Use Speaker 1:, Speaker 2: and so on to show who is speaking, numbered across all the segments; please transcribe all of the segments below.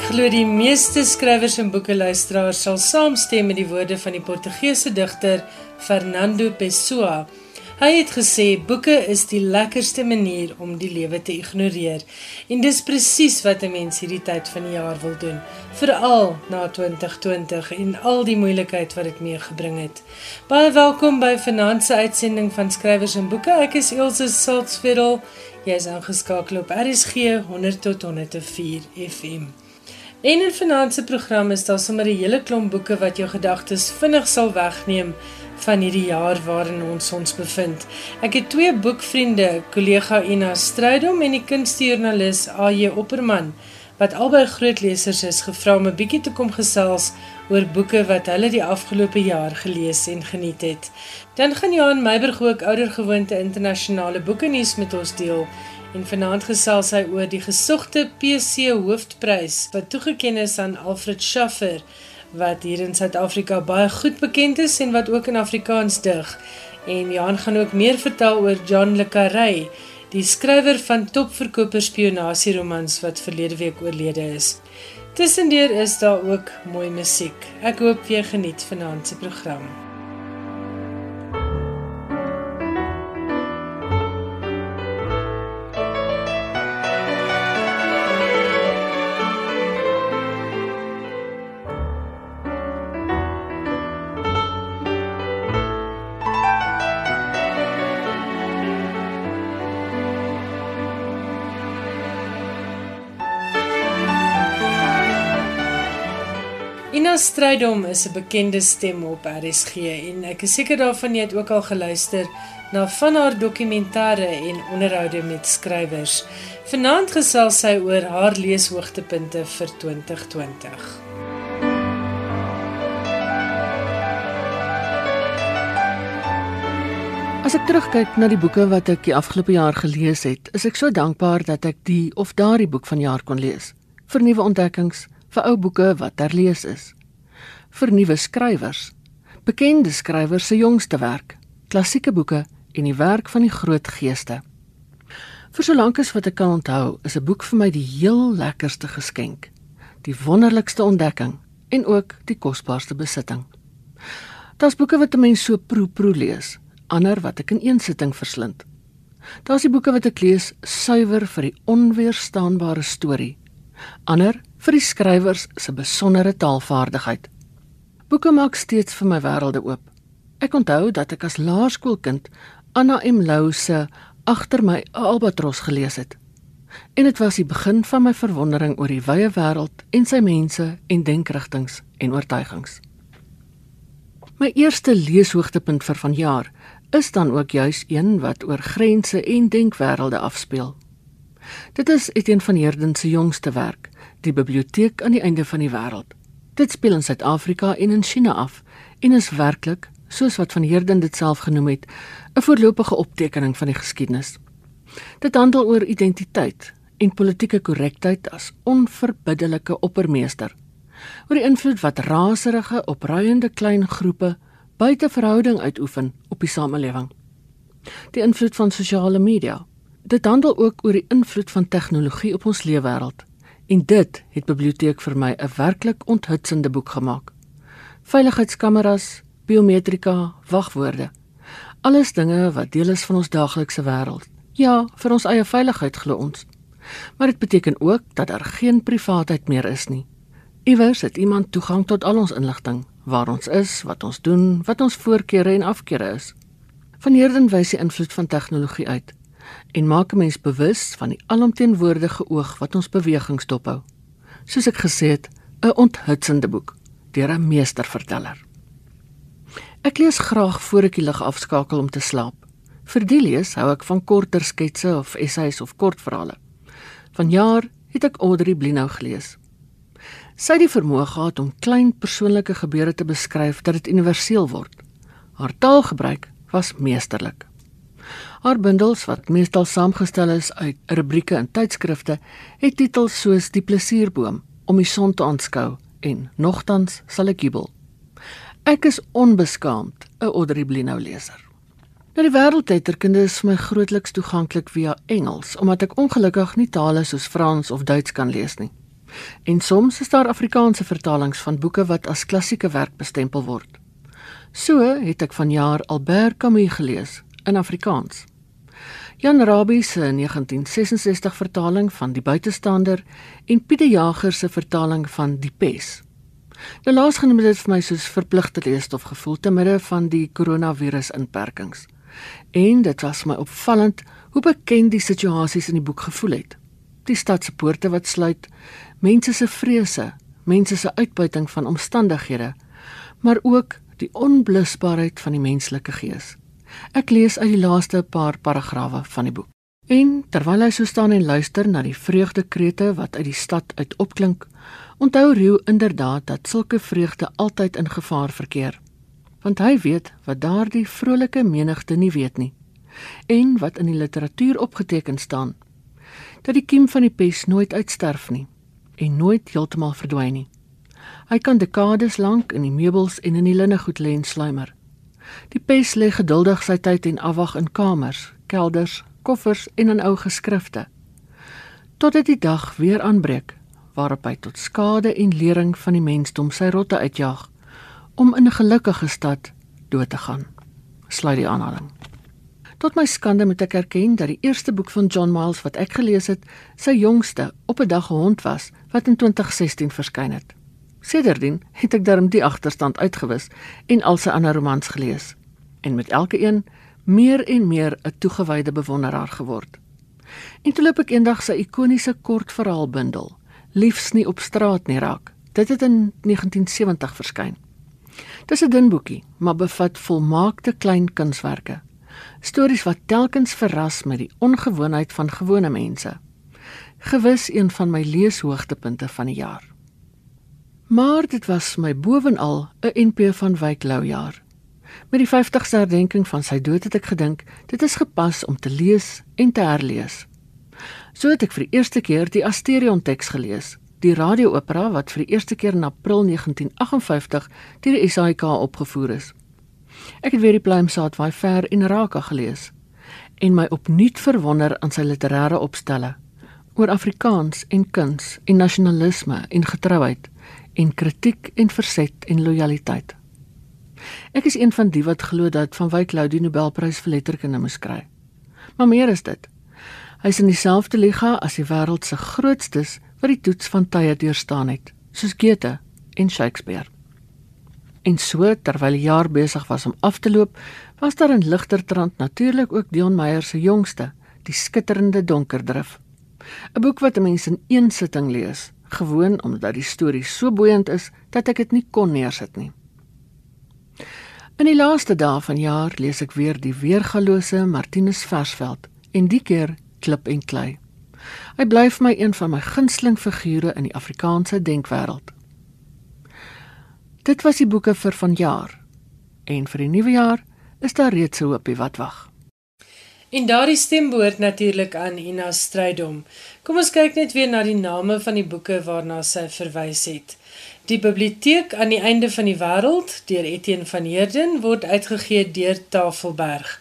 Speaker 1: Ek glo die meeste skrywers en boekeluisteraars sal saamstem met die woorde van die Portugese digter Fernando Pessoa. Hy het gesê boeke is die lekkerste manier om die lewe te ignoreer. En dis presies wat 'n mens hierdie tyd van die jaar wil doen, veral na 2020 en al die moeilikheid wat dit meegebring het. Baie welkom by Vanaand se uitsending van Skrywers en Boeke. Ek is Elsje Saltzfeld. Jy is aangeskakel op RSG 100 tot 104 FM. En in vanaand se program is daar sommer 'n hele klomp boeke wat jou gedagtes vinnig sal wegneem van hierdie jaar waarin ons ons bevind. Ek het twee boekvriende, kollega Ina Strydom en die kunstjoernalis AJ Opperman, wat albei groot lesers is, gevra om 'n bietjie te kom gesels oor boeke wat hulle die afgelope jaar gelees en geniet het. Dan gaan Johan Meiburg ook oudergewoonte internasionale boeke nuus met ons deel En vanaand gesels hy oor die gesogte PC hoofprys wat toegekend is aan Alfred Schaffer wat hier in Suid-Afrika baie goed bekend is en wat ook in Afrikaans dig. En Jan gaan ook meer vertel oor John le Carré, die skrywer van topverkoper spionasieromans wat verlede week oorlede is. Tussendeur is daar ook mooi musiek. Ek hoop jy geniet vanaand se program. Ina Strydom is 'n bekende stem op RSG en ek is seker daarvan jy het ook al geluister na van haar dokumentêre en onderhoude met skrywers. Vanaand gesels sy oor haar leeshoogtepunte vir 2020.
Speaker 2: As ek terugkyk na die boeke wat ek die afgelope jaar gelees het, is ek so dankbaar dat ek die of daardie boek van jaar kon lees. Vir nuwe ontdekkings, vir ou boeke wat herlees is, vir nuwe skrywers, bekende skrywers se jongste werk, klassieke boeke en die werk van die groot geeste. Vir solank as wat ek kan onthou, is 'n boek vir my die heel lekkerste geskenk, die wonderlikste ontdekking en ook die kosbaarste besitting. Daar's boeke wat 'n mens so proe-proe lees, ander wat ek in een sitting verslind. Daar's die boeke wat ek lees suiwer vir die onweerstaanbare storie, ander vir die skrywers se besondere taalvaardigheid. Boeke maak steeds vir my wêrelde oop. Ek onthou dat ek as laerskoolkind Anna M. Lou se Agter my albatros gelees het. En dit was die begin van my verwondering oor die wye wêreld en sy mense en denkrigtinge en oortuigings. My eerste leeshoogtepunt vir vanjaar is dan ook juis een wat oor grense en denkwêrelde afspeel. Dit is Etienne van Heerden se jongste werk, die biblioteek aan die einde van die wêreld. Dit speel in Suid-Afrika en in China af en is werklik, soos wat van Heerden dit self genoem het, 'n voorlopige optekening van die geskiedenis. Dit handel oor identiteit en politieke korrektheid as onverbiddelike oppermeester. Oor die invloed wat raserige, opruiende klein groepe buite verhouding uitoefen op die samelewing. Die invloed van sosiale media. Dit handel ook oor die invloed van tegnologie op ons leefwêreld En dit het biblioteek vir my 'n werklik onthutsende boek gemaak. Veiligheidskameras, biometrika, wagwoorde. Alles dinge wat deel is van ons daaglikse wêreld. Ja, vir ons eie veiligheid glo ons. Maar dit beteken ook dat daar geen privaatheid meer is nie. Iewers het iemand toegang tot al ons inligting, waar ons is, wat ons doen, wat ons voorkeure en afkeure is. Van hierdie wys die invloed van tegnologie uit en maak 'n mens bewus van die alomteenwoordige oog wat ons bewegings dophou. Soos ek gesê het, 'n onthutsende boek deur 'n meesterverteller. Ek lees graag voor ek die lig afskakel om te slaap. Vir die lees hou ek van korter sketse of essays of kortverhale. Vanjaar het ek Audrey Blinnou gelees. Sy het die vermoë gehad om klein persoonlike gebeure te beskryf dat dit universeel word. Haar taalgebruik was meesterlik. Haar bundels wat meestal saamgestel is uit rubrieke in tydskrifte, het titels soos Die plesierboom, Om die son te aanskou en Nogtans sal ek jubel. Ek is onbeskaamd 'n Audrey Blinnou leser. Nou die wêreldletterkunde is vir my grootliks toeganklik via Engels, omdat ek ongelukkig nie tale soos Frans of Duits kan lees nie. En soms is daar Afrikaanse vertalings van boeke wat as klassieke werk bestempel word. So het ek vanjaar Albert Camus gelees in Afrikaans. Jan Rabie se 1966 vertaling van Die buitestander en Pieter Jager se vertaling van Die pes. Nou laasgenoem het vir my soos verpligte leesstof gevoel te midde van die koronavirus inperkings. En dit was my opvallend hoe bekend die situasies in die boek gevoel het. Die stad se poorte wat sluit, mense se vrese, mense se uitbuiting van omstandighede, maar ook die onblusbaarheid van die menslike gees. Ek lees uit die laaste paar paragrawe van die boek. En terwyl hy so staan en luister na die vreugdekrete wat uit die stad uit opklink, onthou Roo inderdaad dat sulke vreugde altyd in gevaar verkeer. Want hy weet wat daardie vrolike menigte nie weet nie en wat in die literatuur opgeteken staan dat die kiem van die pes nooit uitsterf nie en nooit heeltemal verdwyn nie. Hy kan dekades lank in die meubels en in die linnegoed lê en sluimer. Die pes lê geduldig sy tyd en afwag in kamers, kelders, koffers en in ou geskrifte. Totdat die dag weer aanbreek waarop hy tot skade en lering van die mensdom sy rotte uitjag om in 'n gelukkige stad dood te gaan. Sluit die aanhaling. Tot my skande moet ek erken dat die eerste boek van John Miles wat ek gelees het, sy jongste op 'n dag gehond was wat in 2016 verskyn het. Sedertdien het ek darm die agterstand uitgewis en al sy ander romans gelees en met elke een meer en meer 'n toegewyde bewonderaar geword. En toe loop ek eendag sy ikoniese kortverhaalbundel, Liefs nie op straat nie raak. Dit het in 1970 verskyn. Dis 'n dun boekie, maar bevat volmaakte klein kunswerke. Stories wat telkens verras met die ongewoonheid van gewone mense. Gewis een van my leeshoogtepunte van die jaar. Maar dit was my bovenal 'n NP van Wyk Lou jaar. Met die 50ste herdenking van sy dood het ek gedink dit is gepas om te lees en te herlees. So het ek vir die eerste keer die Asterion teks gelees, die radio-opera wat vir die eerste keer in April 1958 deur die SAIK opgevoer is. Ek het weer die Pluimsaad vaai ver en Raka gelees en my opnuut verwonder aan sy literêre opstelle oor Afrikaans en kuns en nasionalisme en getrouheid en kritiek en verset en lojaliteit. Ek is een van die wat glo dat van Wyk Lou die Nobelprys vir letterkunde moes kry. Maar meer is dit. Hy is in dieselfde liga as die wêreld se grootstes wat die toets van tye deurstaan het, soos Goethe en Shakespeare. En so terwyl die jaar besig was om af te loop, was daar in ligter trant natuurlik ook Dion Meyer se jongste, Die skitterende donker drif. 'n Boek wat mense in een sitting lees, gewoon omdat die storie so boeiend is dat ek dit nie kon neersit nie. In die laaste dae van jaar lees ek weer die weergalose Martinus Versveld en die keer Klip en Klei. Hy bly vir my een van my gunsteling figure in die Afrikaanse denkwêreld. Dit was die boeke vir vanjaar. En vir die nuwe jaar is daar reeds 'n hoopie wat wag.
Speaker 1: En daardie stem behoort natuurlik aan Ina Strydom. Kom ons kyk net weer na die name van die boeke waarna sy verwys het. Die biblioteek aan die einde van die wêreld deur Etienne van Heerden word uitgegee deur Tafelberg.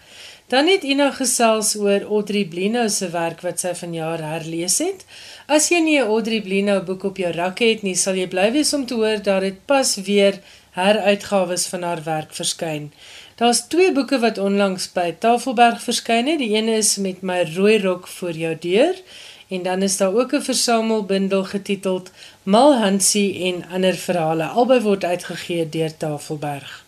Speaker 1: Dan het Ina gesels oor Audrey Blino se werk wat sy vanjaar herlees het. As jy nie 'n Audrey Blino boek op jou rak het nie, sal jy bly wees om te hoor dat dit pas weer heruitgawes van haar werk verskyn. Daar's twee boeke wat onlangs by Tafelberg verskyn het. Die een is met my rooi rok voor jou deur en dan is daar ook 'n versamelbundel getiteld Mal Hansie en ander verhale. Albei word uitgegee deur Tafelberg.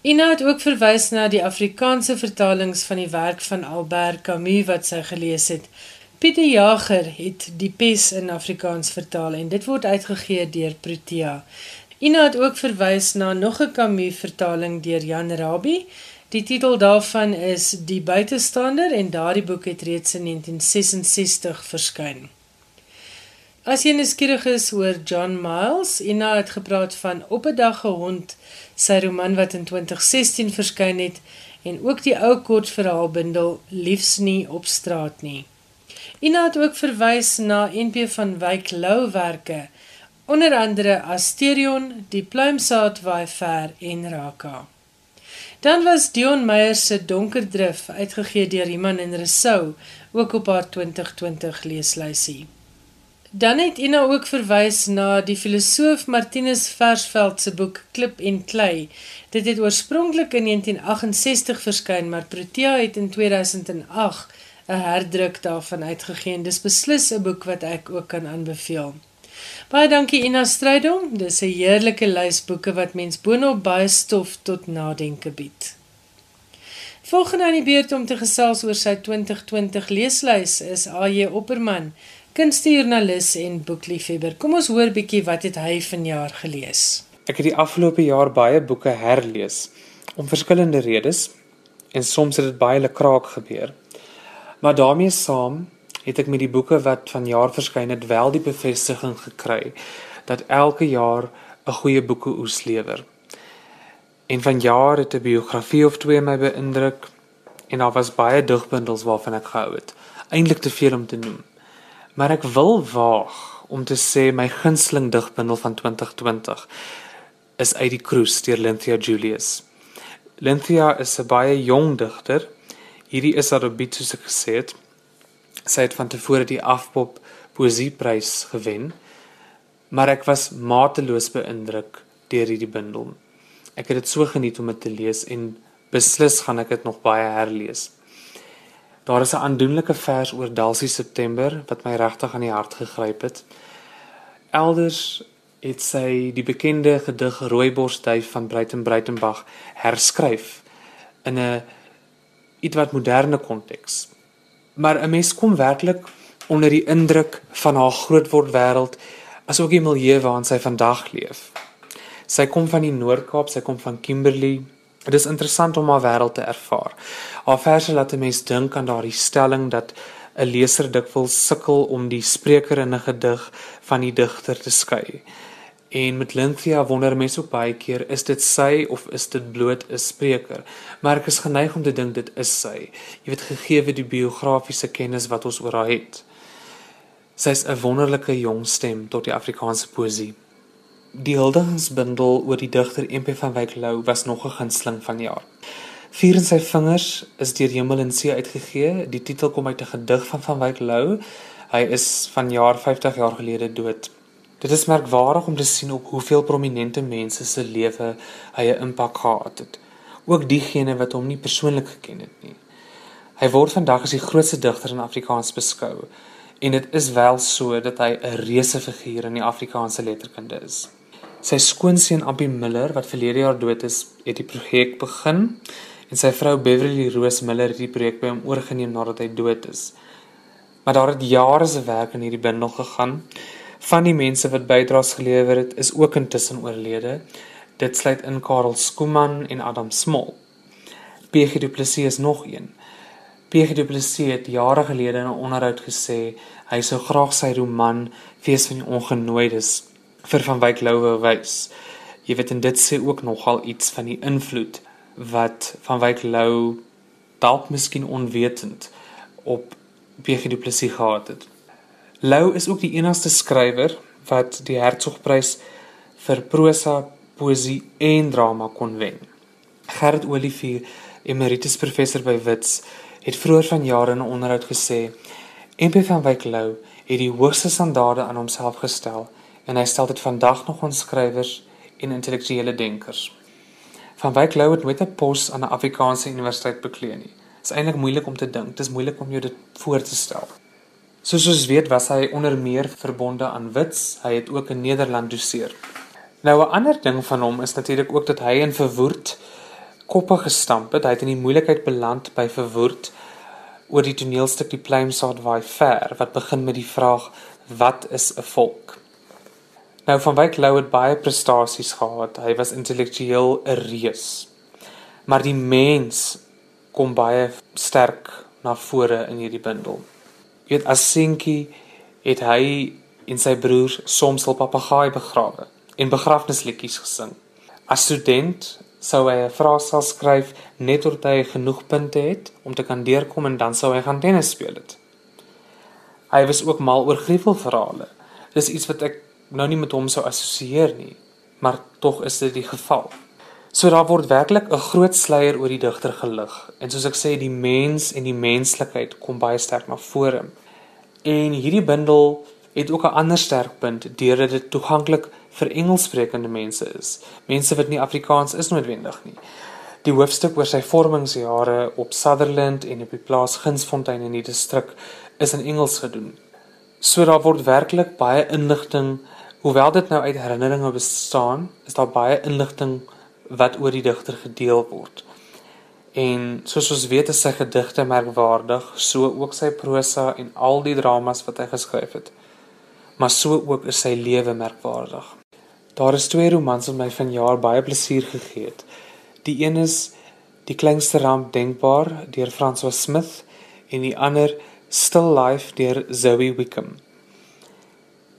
Speaker 1: Ina het ook verwys na die Afrikaanse vertalings van die werk van Albert Camus wat sy gelees het. Pieter Jager het die Pes in Afrikaans vertaal en dit word uitgegee deur Protea. Ina het ook verwys na nog 'n Camus vertaling deur Jan Rabie. Die titel daarvan is Die buitestander en daardie boek het reeds in 1966 verskyn. As jy nuuskierig is oor John Miles, Ina het gepraat van Op 'n dag 'n hond sy roman wat in 2016 verskyn het en ook die ou kortverhaalbundel Liefs nie op straat nie. Ina het ook verwys na NP van Wyk Lou werke, onder andere Asterion, Die Pluimsaad waai ver en Raka. Dan was Dion Meyer se Donker Drif uitgegee deur Iman en Resou ook op haar 2020 leeslysie. Dan het Ina ook verwys na die filosoof Martinus Versveld se boek Klip en Klei. Dit het oorspronklik in 1968 verskyn, maar Protea het in 2008 'n herdruk daarvan uitgegee. Dis beslis 'n boek wat ek ook kan aanbeveel. Baie dankie Ina Strydom. Dis 'n heerlike lys boeke wat mens boonop baie stof tot nadenke bied. Volgende aan die beurt om te gesels oor sy 2020 leeslys is AJ Opperman kunstejoernalis en boekliefhebber. Kom ons hoor bietjie wat het hy vanjaar gelees.
Speaker 3: Ek het die afgelope jaar baie boeke herlees om verskillende redes en soms het dit baie lekraak gebeur. Maar daarmee saam het ek met die boeke wat vanjaar verskyn het wel die bevestiging gekry dat elke jaar 'n goeie boeke oes lewer. En vanjaar het 'n biografie of twee my beïndruk en daar was baie digbundels waarvan ek gehou het. Eintlik te veel om te noem. Maar ek wil waag om te sê my gunsteling digbundel van 2020 is uit die Kroes deur Lynthia Julius. Lynthia is 'n baie jong digter. Hierdie is haar debuut soos ek gesê het. Sy het van tevore die Afpop Poesieprys gewen. Maar ek was mateloos beïndruk deur hierdie bundel. Ek het dit so geniet om dit te lees en beslis gaan ek dit nog baie herlees. Daar is 'n aandoenlike vers oor Dalsie September wat my regtig aan die hart gegryp het. Elders het sy die bekende gedig Rooiborsduif van Breiten Breitenbach herskryf in 'n ietwat moderne konteks. Maar 'n mens kom werklik onder die indruk van haar grootword wêreld asook die milieu waarin sy vandag leef. Sy kom van die Noord-Kaap, sy kom van Kimberley, Dit is interessant om haar wêreld te ervaar. Haar verse laat 'n mens dink aan daardie stelling dat 'n leser dikwels sukkel om die spreker in 'n gedig van die digter te skei. En met Lynthia wonder mense ook baie keer, is dit sy of is dit bloot 'n spreker? Maar ek is geneig om te dink dit is sy. Jy weet gegee die biografiese kennis wat ons oor haar het. Sy's 'n wonderlike jong stem tot die Afrikaanse poësie. Die huldigingsbundel oor die digter MP van Wyk Lou was nog 'n gunsteling van jaar. Vier in sy vingers is deur Hemel en See uitgegee. Die titel kom uit 'n gedig van van Wyk Lou. Hy is van jaar 50 jaar gelede dood. Dit is merkwaardig om te sien op hoeveel prominente mense se lewe hy 'n impak gehad het. Ook diegene wat hom nie persoonlik geken het nie. Hy word vandag as die grootste digter in Afrikaans beskou en dit is wel so dat hy 'n reuse figuur in die Afrikaanse letterkunde is. Sy skoonseun Appie Miller wat verlede jaar dood is, het die projek begin en sy vrou Beverly Rose Miller het die projek by hom oorgeneem nadat hy dood is. Maar daar het jare se werk in hierdie bundel gegaan. Van die mense wat bydraes gelewer het, is ook intussen oorlede. Dit sluit in Karel Skooman en Adam Smol. PG Du Plessis is nog een. PG Du Plessis het jare gelede in 'n onderhoud gesê hy sou graag sy roman Fees van die Ongenooides vir van Wyk Louwe wys. Jy weet en dit sê ook nogal iets van die invloed wat van Wyk Lou dalk miskien onwetend op PG Du Plessis gehad het. Lou is ook die enigste skrywer wat die Hertzogprys vir prosa, poesie en drama kon wen. Gerrit Olivier, emeritus professor by Wits, het vroeër vanjaar in 'n onderhoud gesê: "MP van Wyk Lou het die hoogste standaarde aan homself gestel en hy stel dit vandag nog aan skrywers en intellektuele denkers. Van Wyk Lou het nooit 'n pos aan 'n Afrikaanse universiteit bekleë nie. Dit is eintlik moeilik om te dink. Dit is moeilik om jou dit voor te stel. Soos ons weet, was hy onder meer verbonde aan Wits. Hy het ook in Nederland doseer. Nou 'n ander ding van hom is natuurlik ook dat hy in verwoed koppe gestamp het. Hy het in die moeilikheid beland by verwoed oor die toneelstuk Die Pluimsaad waai ver wat begin met die vraag wat is 'n volk? Nou van Wyk Lou het baie prestasies gehad. Hy was intellektueel 'n reus. Maar die mens kom baie sterk na vore in hierdie bundel. Jy weet as Sinkie het hy en sy broers soms al papegaai begrawe en begrafnisliedjies gesing. As student sou hy 'n vraestel skryf net tot hy genoeg punte het om te kan deurkom en dan sou hy gaan tennis speel het. Hy was ook mal oor gruwelverhale. Dis iets wat ek nou nie met hom sou assosieer nie, maar tog is dit die geval. So daar word werklik 'n groot sluier oor die digter gelig en soos ek sê die mens en die menslikheid kom baie sterk na vore. En hierdie bundel het ook 'n ander sterkpunt deurdat dit toeganklik vir Engelssprekende mense is. Mense wat nie Afrikaans is noodwendig nie. Die hoofstuk oor sy vormingsjare op Sutherland en op die plaas Gunsfontein in die distrik is in Engels gedoen. So daar word werklik baie inligting, hoewel dit nou uit herinneringe bestaan, is daar baie inligting wat oor die digter gedeel word. En soos ons weet is sy gedigte merkwaardig, so ook sy prosa en al die dramas wat hy geskryf het. Maar so ook is sy lewe merkwaardig. Daar is twee romans wat my vanjaar baie plesier gegee het. Die een is Die kleinste ramp denkbaar deur Francois Smith en die ander Still Life deur Zoe Wickham.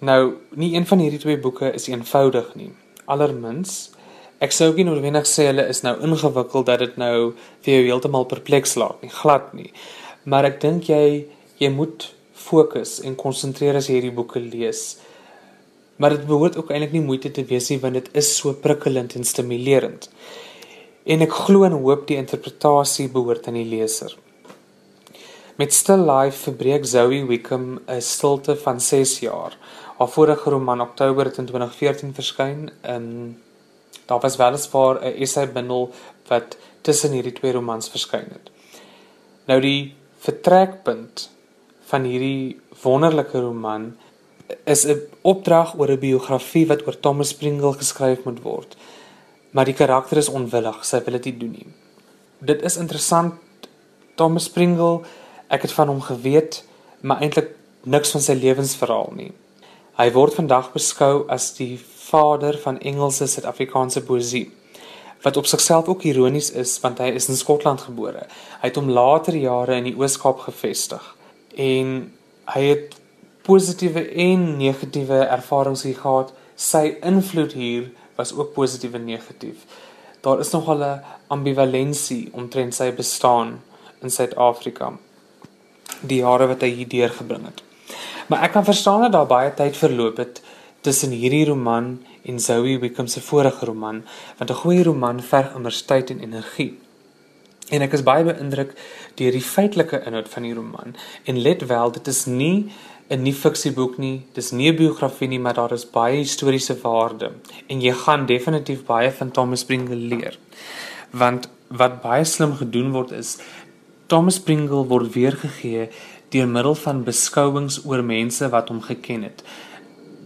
Speaker 3: Nou, nie een van hierdie twee boeke is eenvoudig nie. Allermins Ek sou nie noodwendig sê hulle is nou ingewikkeld dat dit nou vir jou heeltemal perpleks laat nie, glad nie. Maar ek dink jy jy moet fokus en konsentreer as jy hierdie boeke lees. Maar dit behoort ook eintlik nie moeite te wees nie want dit is so prikkelend en stimulerend. En ek glo en hoop die interpretasie behoort aan die leser. Met Still Life verbreek Zoe Wickham 'n stilte van 6 jaar. Haar vorige roman Oktober 2014 verskyn in Daar was weliswaar 'n essay bundel wat tussen hierdie twee romans verskyn het. Nou die vertrekpunt van hierdie wonderlike roman is 'n opdrag oor 'n biografie wat oor Thomas Pringle geskryf moet word. Maar die karakter is onwillig, sy wil dit nie doen nie. Dit is interessant Thomas Pringle, ek het van hom geweet, maar eintlik niks van sy lewensverhaal nie. Hy word vandag beskou as die vader van Engelse Suid-Afrikaanse poësie wat op sigself ook ironies is want hy is in Skotland gebore. Hy het hom later jare in die Oos-Kaap gevestig en hy het positiewe en negatiewe ervarings hier gehad. Sy invloed hier was ook positief en negatief. Daar is nog 'n ambivalensie omtrent sy bestaan in Suid-Afrika. Die jare wat hy hier deurgebring het. Maar ek kan verstaan dat daar baie tyd verloop het tussen hierdie roman en Zoe Wickham se vorige roman, want 'n goeie roman verg immers tyd en energie. En ek is baie beïndruk deur die feitelike inhoud van die roman. En let wel, dit is nie 'n nie fiksieboek nie, dis nie 'n biografie nie, maar daar is baie historiese waarde en jy gaan definitief baie van Thomas Pringle leer. Want wat baie slim gedoen word is Thomas Pringle word weergegee deur middel van beskouings oor mense wat hom geken het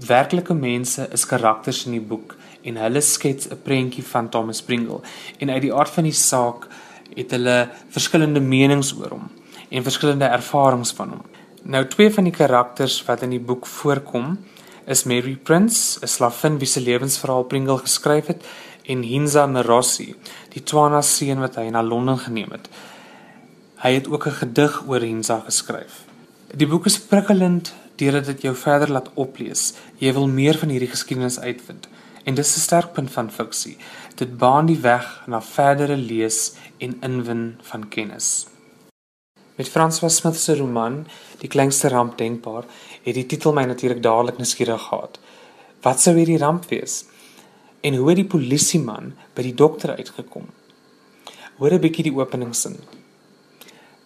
Speaker 3: werklike mense is karakters in die boek en hulle skets 'n prentjie van Thomas Pringle en uit die aard van die saak het hulle verskillende menings oor hom en verskillende ervarings van hom. Nou twee van die karakters wat in die boek voorkom is Mary Prince, 'n slavin wie se lewensverhaal Pringle geskryf het en Hinza Merossi, die Tswana seun wat hy na Londen geneem het. Hy het ook 'n gedig oor Hinza geskryf. Die boek is prikkelend deurdat dit jou verder laat oplees. Jy wil meer van hierdie geskiedenis uitvind. En dis 'n sterk punt van fiksie. Dit baan die weg na verdere lees en inwin van kennis. Met François Smith se roman Die kleinste ramp denkbaar, het die titel my natuurlik dadelik nuuskierig gehad. Wat sou hierdie ramp wees? En hoe het die polisieman by die dokter uitgekom? Hoor 'n bietjie die openingssin.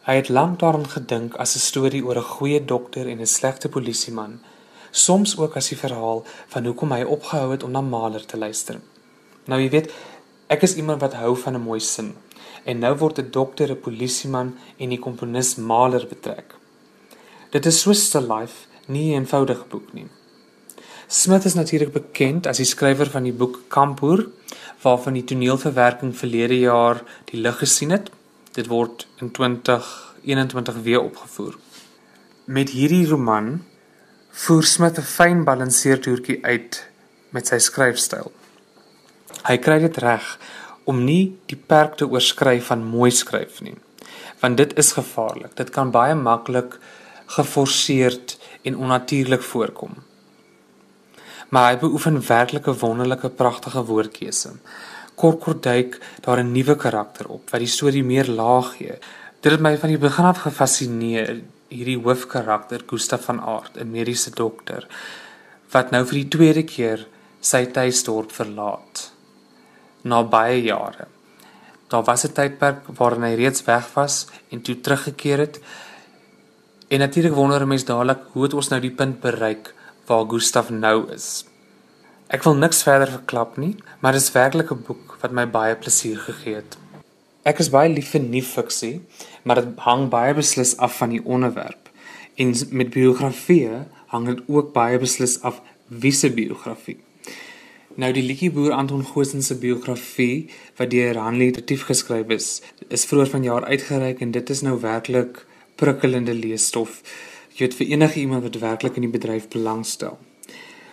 Speaker 3: Hy het lank daaraan gedink as 'n storie oor 'n goeie dokter en 'n slegte polisieman, soms ook as die verhaal van hoekom hy opgehou het om na Mahler te luister. Nou jy weet, ek is iemand wat hou van 'n mooi sin. En nou word 'n dokter, 'n polisieman en die komponis Mahler betrek. Dit is so 'n life, nie 'n eenvoudige boek nie. Smith is natuurlik bekend as die skrywer van die boek Kampoer, waarvan die toneelverwerking verlede jaar die lig gesien het dit word in 2021 weer opgevoer. Met hierdie roman voer Smith 'n fyn balanseertoertjie uit met sy skryfstyl. Hy kry dit reg om nie die perk te oorskry van mooi skryf nie, want dit is gevaarlik. Dit kan baie maklik geforseerd en onnatuurlik voorkom. Maar hy beoefen werklik 'n wonderlike pragtige woordkeuse kort duik daar 'n nuwe karakter op wat die storie meer laag gee. Dit het my van die begin af gefassineer hierdie hoofkarakter Gustaf van Aert, 'n mediese dokter wat nou vir die tweede keer sy tuisdorp verlaat na baie jare. Daar was 'n tydperk waarin hy reeds weg was en toe teruggekeer het. En natuurlik wonder 'n mens dadelik hoe het ons nou die punt bereik waar Gustav nou is. Ek wil niks verder verklap nie, maar dit is werklik 'n boek wat my baie plesier gegee het. Ek is baie lief vir nuwe fiksie, maar dit hang baie beslis af van die onderwerp. En met biografieë hang dit ook baie beslis af wie se biografie. Nou die liedjieboer Anton Goosen se biografie wat deur Hanlie Retief geskryf is, is vroeër vanjaar uitgereik en dit is nou werklik prikkelende leesstof. Jy weet vir enige iemand wat werklik in die bedryf belangstel.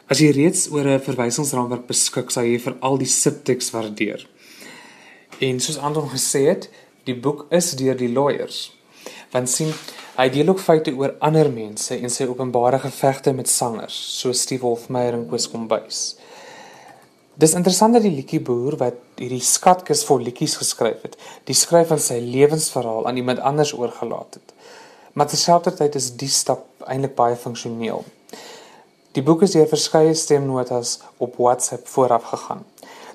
Speaker 3: As jy reeds oor 'n verwysingsraamwerk beskik, sal jy vir al die subteks waardeer. En soos Anton gesê het, die boek is deur die lawyers. Want sien, hy deel ook feite oor ander mense en sy openbare gevegte met sangers, soos Steve Hofmeyer en Koos Kombuis. Dis interessant dat die liedjieboer wat hierdie skatkis vol liedjies geskryf het, die skryf van sy lewensverhaal aan iemand anders oorgelaat het. Maar terselfdertyd is die stap eintlik baie funksioneel. Die boek is deur verskeie stemnotas op WhatsApp vooraf gegaan.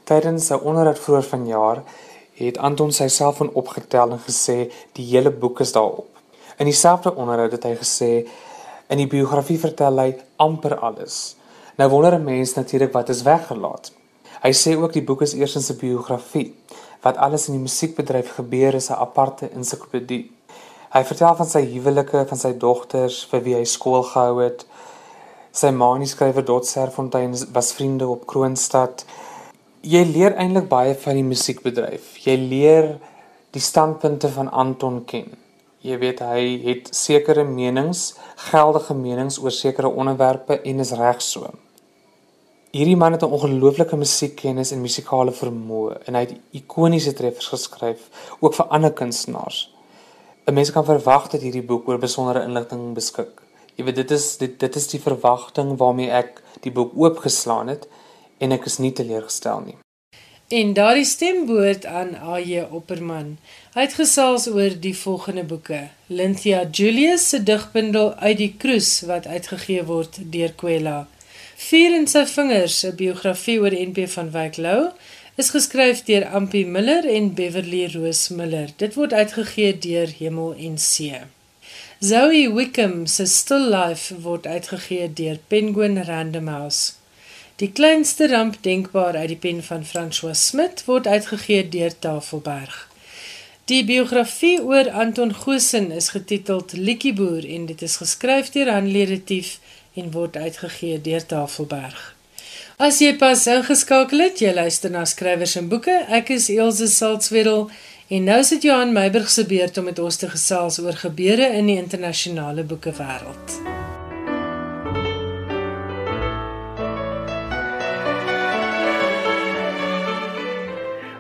Speaker 3: Tydens 'n onderhoud vroeër vanjaar het Anton sy selfoon opgetel en gesê die hele boek is daarop. In dieselfde onderhoud het hy gesê in die biografie vertel hy amper alles. Nou wonder 'n mens natuurlik wat is weggelaat. Hy sê ook die boek is eers 'n biografie. Wat alles in die musiekbedryf gebeur is 'n aparte ensiklopedie. Hy vertel van sy huwelike, van sy dogters, vir wie hy skool gehou het, Sy ma en die skrywer Dot Serfontein was vriende op Kroonstad. Jy leer eintlik baie van die musiekbedryf. Jy leer die standpunte van Anton ken. Jy weet hy het sekere menings, geldige menings oor sekere onderwerpe en is reg so. Hierdie man het 'n ongelooflike musiekkennis en musikale vermoë en hy het ikoniese treffers geskryf ook vir ander kunstenaars. 'n Mens kan verwag dat hierdie boek oor besondere inligting beskik. Jy weet dit is dit dit is die verwagting waarmee ek die boek oopgeslaan het en ek is nie teleurgestel nie.
Speaker 1: En daardie stemboord aan AJ Opperman. Hy het gesels oor die volgende boeke: Lynthia Julius se digbundel Uit die Kroes wat uitgegee word deur Kwela. Vier in sy vingers, 'n biografie oor NP van Wyk Lou, is geskryf deur Ampie Miller en Beverly Rose Miller. Dit word uitgegee deur Hemel en See. Zoe Wickham se Still Life word uitgegee deur Penguin Random House. Die kleinste ramp denkbaar uit die pen van François Smit word uitgegee deur Tafelberg. Die biografie oor Anton Goosen is getiteld Likieboer en dit is geskryf deur Hanlie Retief en word uitgegee deur Tafelberg. As jy pas ingeskakel het, jy luister na skrywers en boeke. Ek is Elsje Salzwetel En nou sit Johan Meiburg se beurt om met ons te gesels oor gebeure in die internasionale boekewêreld.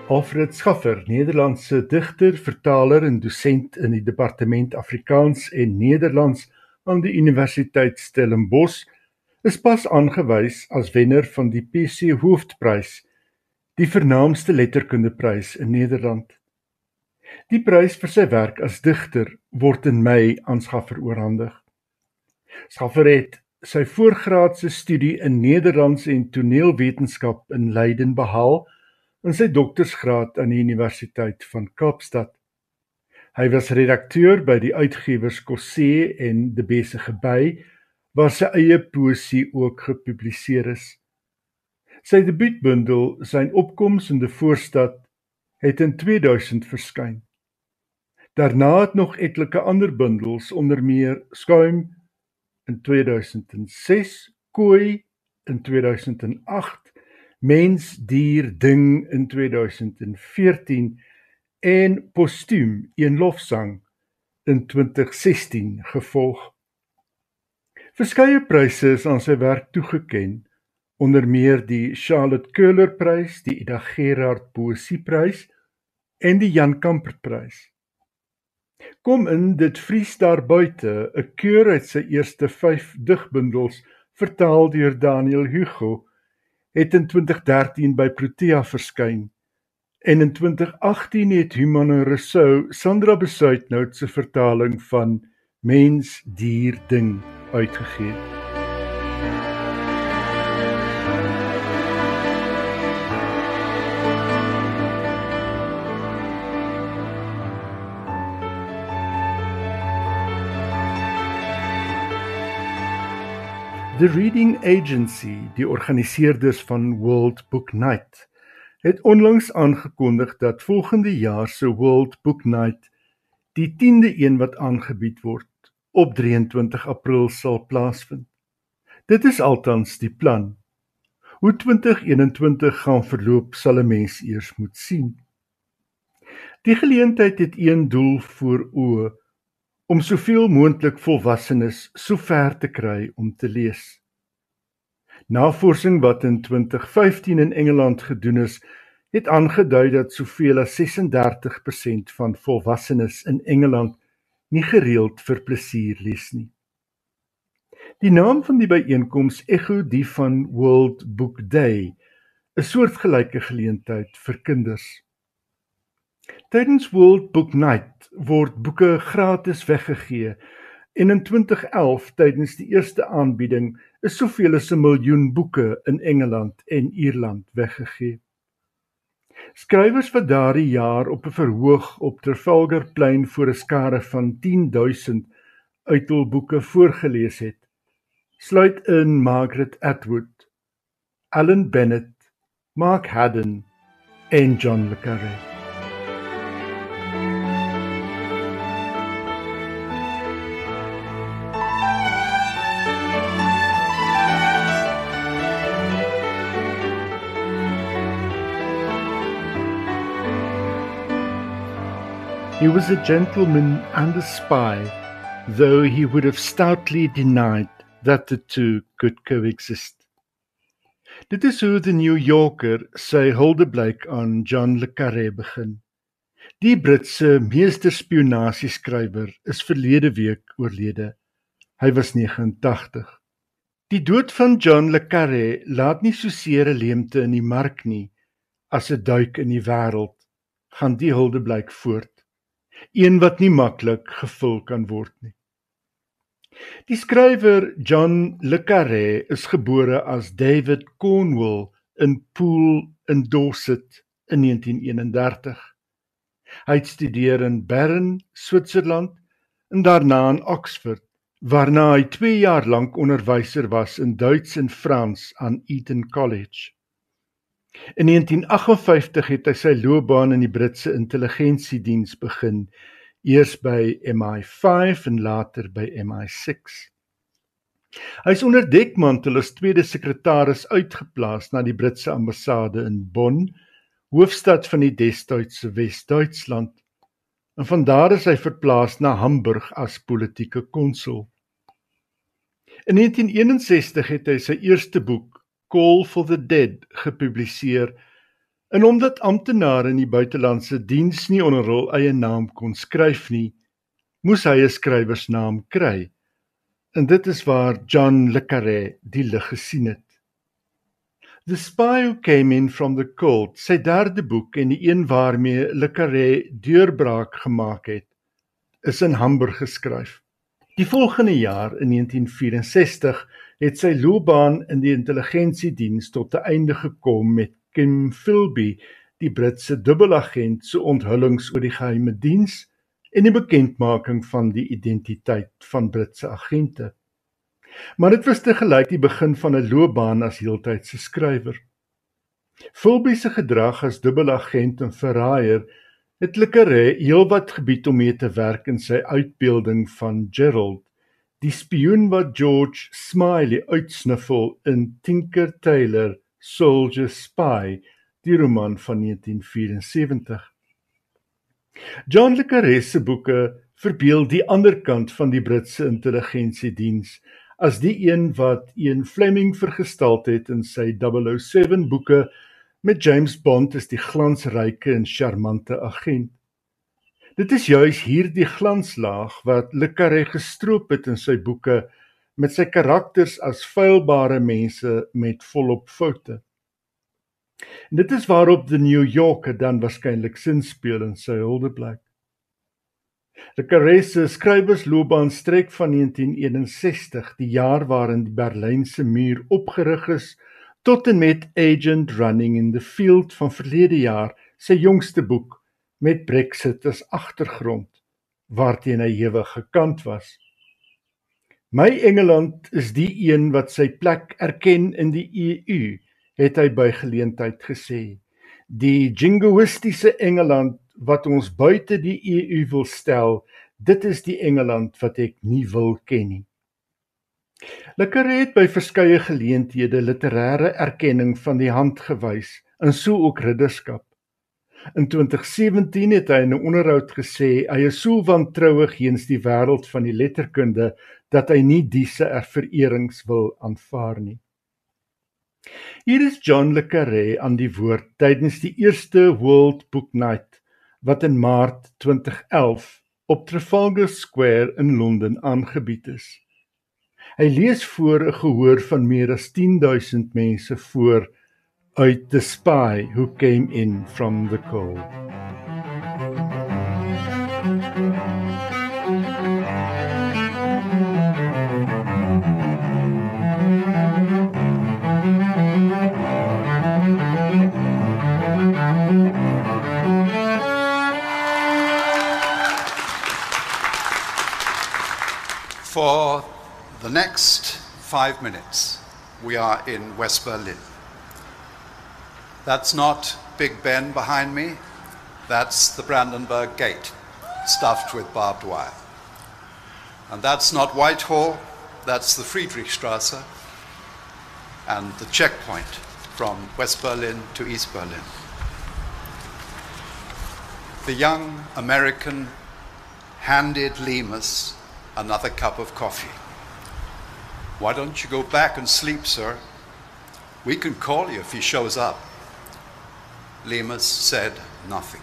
Speaker 4: Alfred Schaffer, Nederlandse digter, vertaler en dosent in die departement Afrikaans en Nederlands aan die Universiteit Stellenbosch, is pas aangewys as wenner van die PC Hoofprys, die vernaamste letterkundeprys in Nederland. Die prys vir sy werk as digter word in Mei aan Schaffer oorhandig. Schaffer het sy voorgraadse studie in Nederlandse en toneelwetenskap in Leiden behaal en sy doktorsgraad aan die Universiteit van Kaapstad. Hy was redakteur by die uitgewers Cossé en De Besige By waar sy eie poesie ook gepubliseer is. Sy debuutbundel, Sy opkoms in die voorstad, het in 2000 verskyn. Daarna het nog etlike ander bundels onder meer Skuim in 2006, Kooi in 2008, Mens, dier, ding in 2014 en Postuum, een lofsang in 2016 gevolg. Verskeie pryse is aan sy werk toegekend, onder meer die Charlotte Köhler prys, die Ida Gerard Poesieprys en die Jan Kamper prys. Kom in dit vries daar buite, 'n keur uit sy eerste 5 digbundels, vertaal deur Daniel Hugo, het in 2013 by Protea verskyn. En in 2018 het Human Rousseau Sandra Besuitnout se vertaling van Mens, dier, ding uitgegee. The Reading Agency, die organiseerders van World Book Night, het onlangs aangekondig dat volgende jaar se World Book Night die 10de een wat aangebied word op 23 April sal plaasvind. Dit is altans die plan. Hoe 2021 gaan verloop sal 'n mens eers moet sien. Die geleentheid het een doel voor oë om soveel moontlik volwassenes sover te kry om te lees. Navorsing wat in 2015 in Engeland gedoen is, het aangedui dat soveel as 36% van volwassenes in Engeland nie gereeld vir plesier lees nie. Die naam van die byeenkoms ekho die van World Book Day, 'n soortgelyke geleentheid vir kinders. Tydens World Book Night word boeke gratis weggegee en in 2011 tydens die eerste aanbieding is soveel as 'n miljoen boeke in Engeland en Ierland weggegee. Skrywers wat daardie jaar op 'n verhoog op Trafalgar Plein voor 'n skare van 10000 uit hul boeke voorgeles het, sluit in Margaret Atwood, Alan Bennett, Mark Haddon en John le Carré. He was a gentleman and a spy, though he would have stoutly denied that the two could coexist. Dit is hoe die New Yorker sy huldeblyk aan John le Carré begin. Die Britse meesterspionasieskrywer is verlede week oorlede. Hy was 89. Die dood van John le Carré laat nie so seer 'n leemte in die mark nie as 'n duik in die wêreld. Gaan die huldeblyk voort een wat nie maklik gevul kan word nie. Die skrywer John le Carré is gebore as David Cornwell in Poole in Dorset in 1931. Hy het studeer in Bern, Switserland en daarna in Oxford, waarna hy 2 jaar lank onderwyser was in Duits en Frans aan Eton College. In 1958 het hy sy loopbaan in die Britse intelligensiediens begin, eers by MI5 en later by MI6. Hy is onder dekmantel as tweede sekretaris uitgeplaas na die Britse ambassade in Bonn, hoofstad van die destydse Wes-Duitsland. En van daar is hy verplaas na Hamburg as politieke konsul. In 1961 het hy sy eerste boek Call for the Dead gepubliseer en omdat amptenare in die buitelandse diens nie onder hul eie naam kon skryf nie, moes hy 'n skrywersnaam kry. En dit is waar John le Carré die lig gesien het. The Spy Who Came In From the Cold, sy derde boek en die een waarmee le Carré deurbraak gemaak het, is in Hamburg geskryf. Die volgende jaar in 1964 het sy loopbaan in die intelligensiediens tot 'n einde gekom met Kim Philby, die Britse dubbelagent se onthullings oor die geheime diens en die bekendmaking van die identiteit van Britse agente. Maar dit was te gelyk die begin van 'n loopbaan as heeltydse skrywer. Philby se gedrag as dubbelagent en verraaier het Lekkere heelwat gebied om mee te werk in sy uitbeelding van Gerald die spioen wat George Smiley uitsniffel in Tinker Tailor Soldier Spy, die roman van 1974. John le Carré se boeke verbeel die ander kant van die Britse intelligensiediens as die een wat een Fleming vergestald het in sy 007 boeke met James Bond as die glansryke en charmante agent. Dit is juis hierdie glanslaag wat Le Carré gestroop het in sy boeke met sy karakters as feilbare mense met volop foute. En dit is waarop The New Yorker dan waarskynlik sin speel in sy huldeblyk. Le Carré se skrywersloopbaan strek van 1961, die jaar waarin die Berlynse muur opgerig is, tot en met Agent Running in the Field van verlede jaar, sy jongste boek met Brexit as agtergrond waarteen hy ewig gekant was. My Engeland is die een wat sy plek erken in die EU, het hy by geleentheid gesê. Die jingoïstiese Engeland wat ons buite die EU wil stel, dit is die Engeland wat ek nie wil ken nie. Lekker het by verskeie geleenthede literêre erkenning van die hand gewys, en so ook ridderskap. In 2017 het hy in 'n onderhoud gesê hy is so wantrouig teens die wêreld van die letterkunde dat hy nie diese vererings wil aanvaar nie. Hier is John le Carré aan die woord tydens die eerste World Book Night wat in Maart 2011 op Trafalgar Square in Londen aangebied is. Hy lees voor 'n gehoor van meer as 10000 mense voor uit The Spy Who Came In From The Cold.
Speaker 5: For the next five minutes, we are in West Berlin. That's not Big Ben behind me, that's the Brandenburg Gate, stuffed with barbed wire. And that's not Whitehall, that's the Friedrichstrasse and the checkpoint from West Berlin to East Berlin. The young American handed Lemus another cup of coffee. Why don't you go back and sleep, sir? We can call you if he shows up. Lemus said nothing.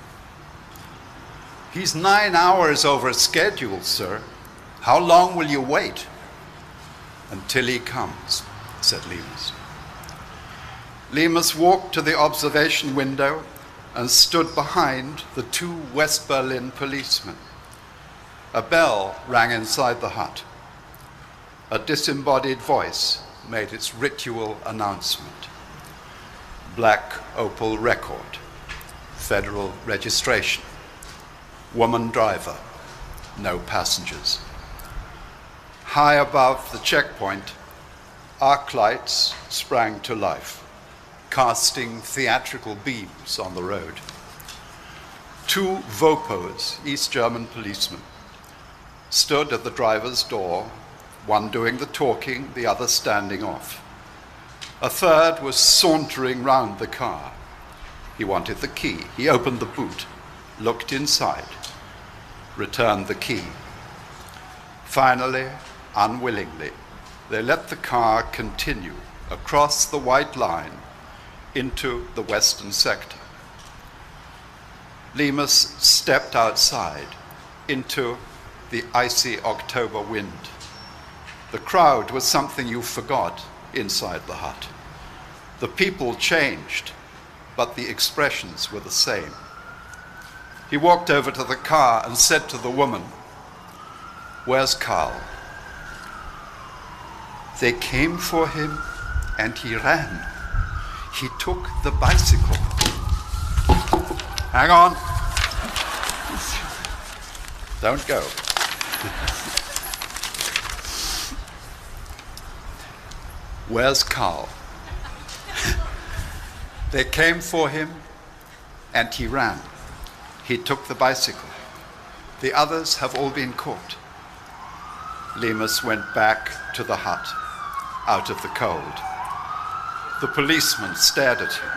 Speaker 5: He's nine hours over schedule, sir. How long will you wait? Until he comes, said Lemus. Lemus walked to the observation window and stood behind the two West Berlin policemen. A bell rang inside the hut. A disembodied voice made its ritual announcement. Black Opal record, federal registration, woman driver, no passengers. High above the checkpoint, arc lights sprang to life, casting theatrical beams on the road. Two Vopos, East German policemen, stood at the driver's door, one doing the talking, the other standing off. A third was sauntering round the car. He wanted the key. He opened the boot, looked inside, returned the key. Finally, unwillingly, they let the car continue across the white line into the western sector. Lemus stepped outside into the icy October wind. The crowd was something you forgot inside the hut. The people changed, but the expressions were the same. He walked over to the car and said to the woman, Where's Carl? They came for him and he ran. He took the bicycle. Hang on. Don't go. Where's Carl? they came for him and he ran. He took the bicycle. The others have all been caught. Lemus went back to the hut, out of the cold. The policeman stared at him.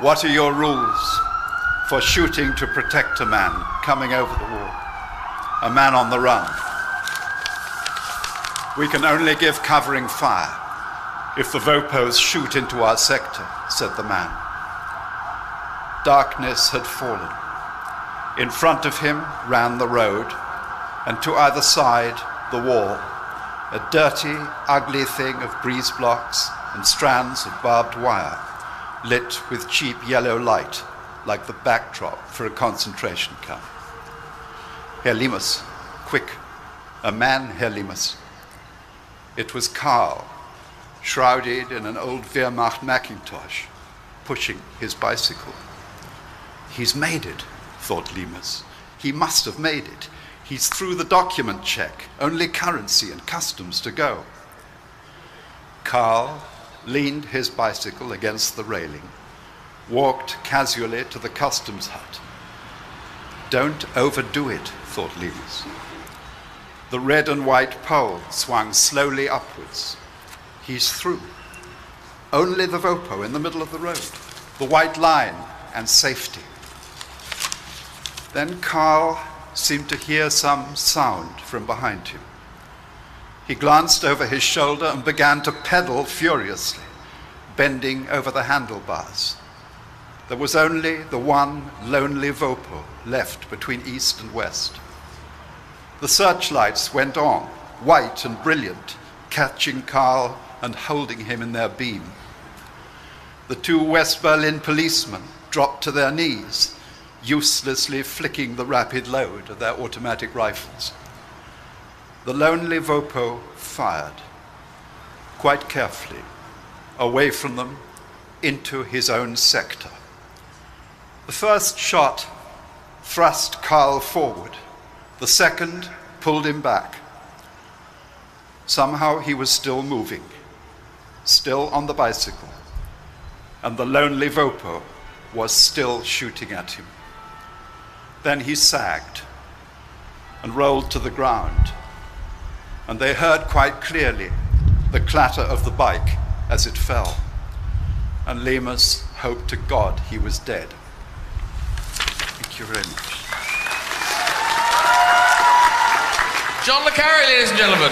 Speaker 5: What are your rules for shooting to protect a man coming over the wall? A man on the run? We can only give covering fire if the Vopos shoot into our sector, said the man. Darkness had fallen. In front of him ran the road, and to either side the wall, a dirty, ugly thing of breeze blocks and strands of barbed wire, lit with cheap yellow light like the backdrop for a concentration camp. Herr Limas, quick, a man, Herr Limas. It was Karl, shrouded in an old Wehrmacht Macintosh, pushing his bicycle. He's made it, thought Lemus. He must have made it. He's through the document check, only currency and customs to go. Karl leaned his bicycle against the railing, walked casually to the customs hut. Don't overdo it, thought Lees. The red and white pole swung slowly upwards. He's through. Only the Vopo in the middle of the road, the white line and safety. Then Carl seemed to hear some sound from behind him. He glanced over his shoulder and began to pedal furiously, bending over the handlebars. There was only the one lonely Vopo left between east and west. The searchlights went on, white and brilliant, catching Carl and holding him in their beam. The two West Berlin policemen dropped to their knees uselessly flicking the rapid load of their automatic rifles. The lonely Vopo fired, quite carefully, away from them into his own sector. The first shot thrust Karl forward, the second pulled him back. Somehow he was still moving, still on the bicycle, and the lonely Vopo was still shooting at him. Then he sagged and rolled to the ground, and they heard quite clearly the clatter of the bike as it fell. And Lemus hoped to God he was dead. Thank you very much.
Speaker 6: John Le Carre, ladies and gentlemen.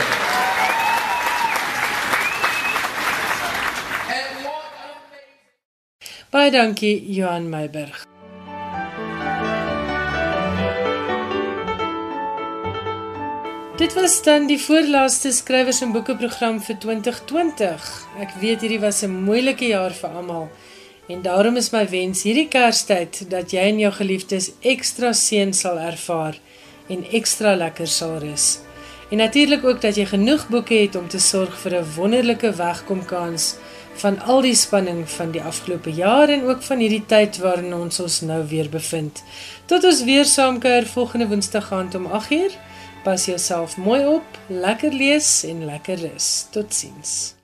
Speaker 1: Baie dankie Johan Meiberg. Dit was dan die voorlaaste skrywers en boeke program vir 2020. Ek weet hierdie was 'n moeilike jaar vir almal en daarom is my wens hierdie Kerstyd dat jy en jou geliefdes ekstra seën sal ervaar en ekstra lekker sal rus. En natuurlik ook dat jy genoeg boeke het om te sorg vir 'n wonderlike wegkomkans van al die spanning van die afgelope jaar en ook van hierdie tyd waarin ons ons nou weer bevind. Tot ons weer saamkuier volgende Woensdag aand om 8:00. Pas jouself mooi op, lekker lees en lekker rus. Totsiens.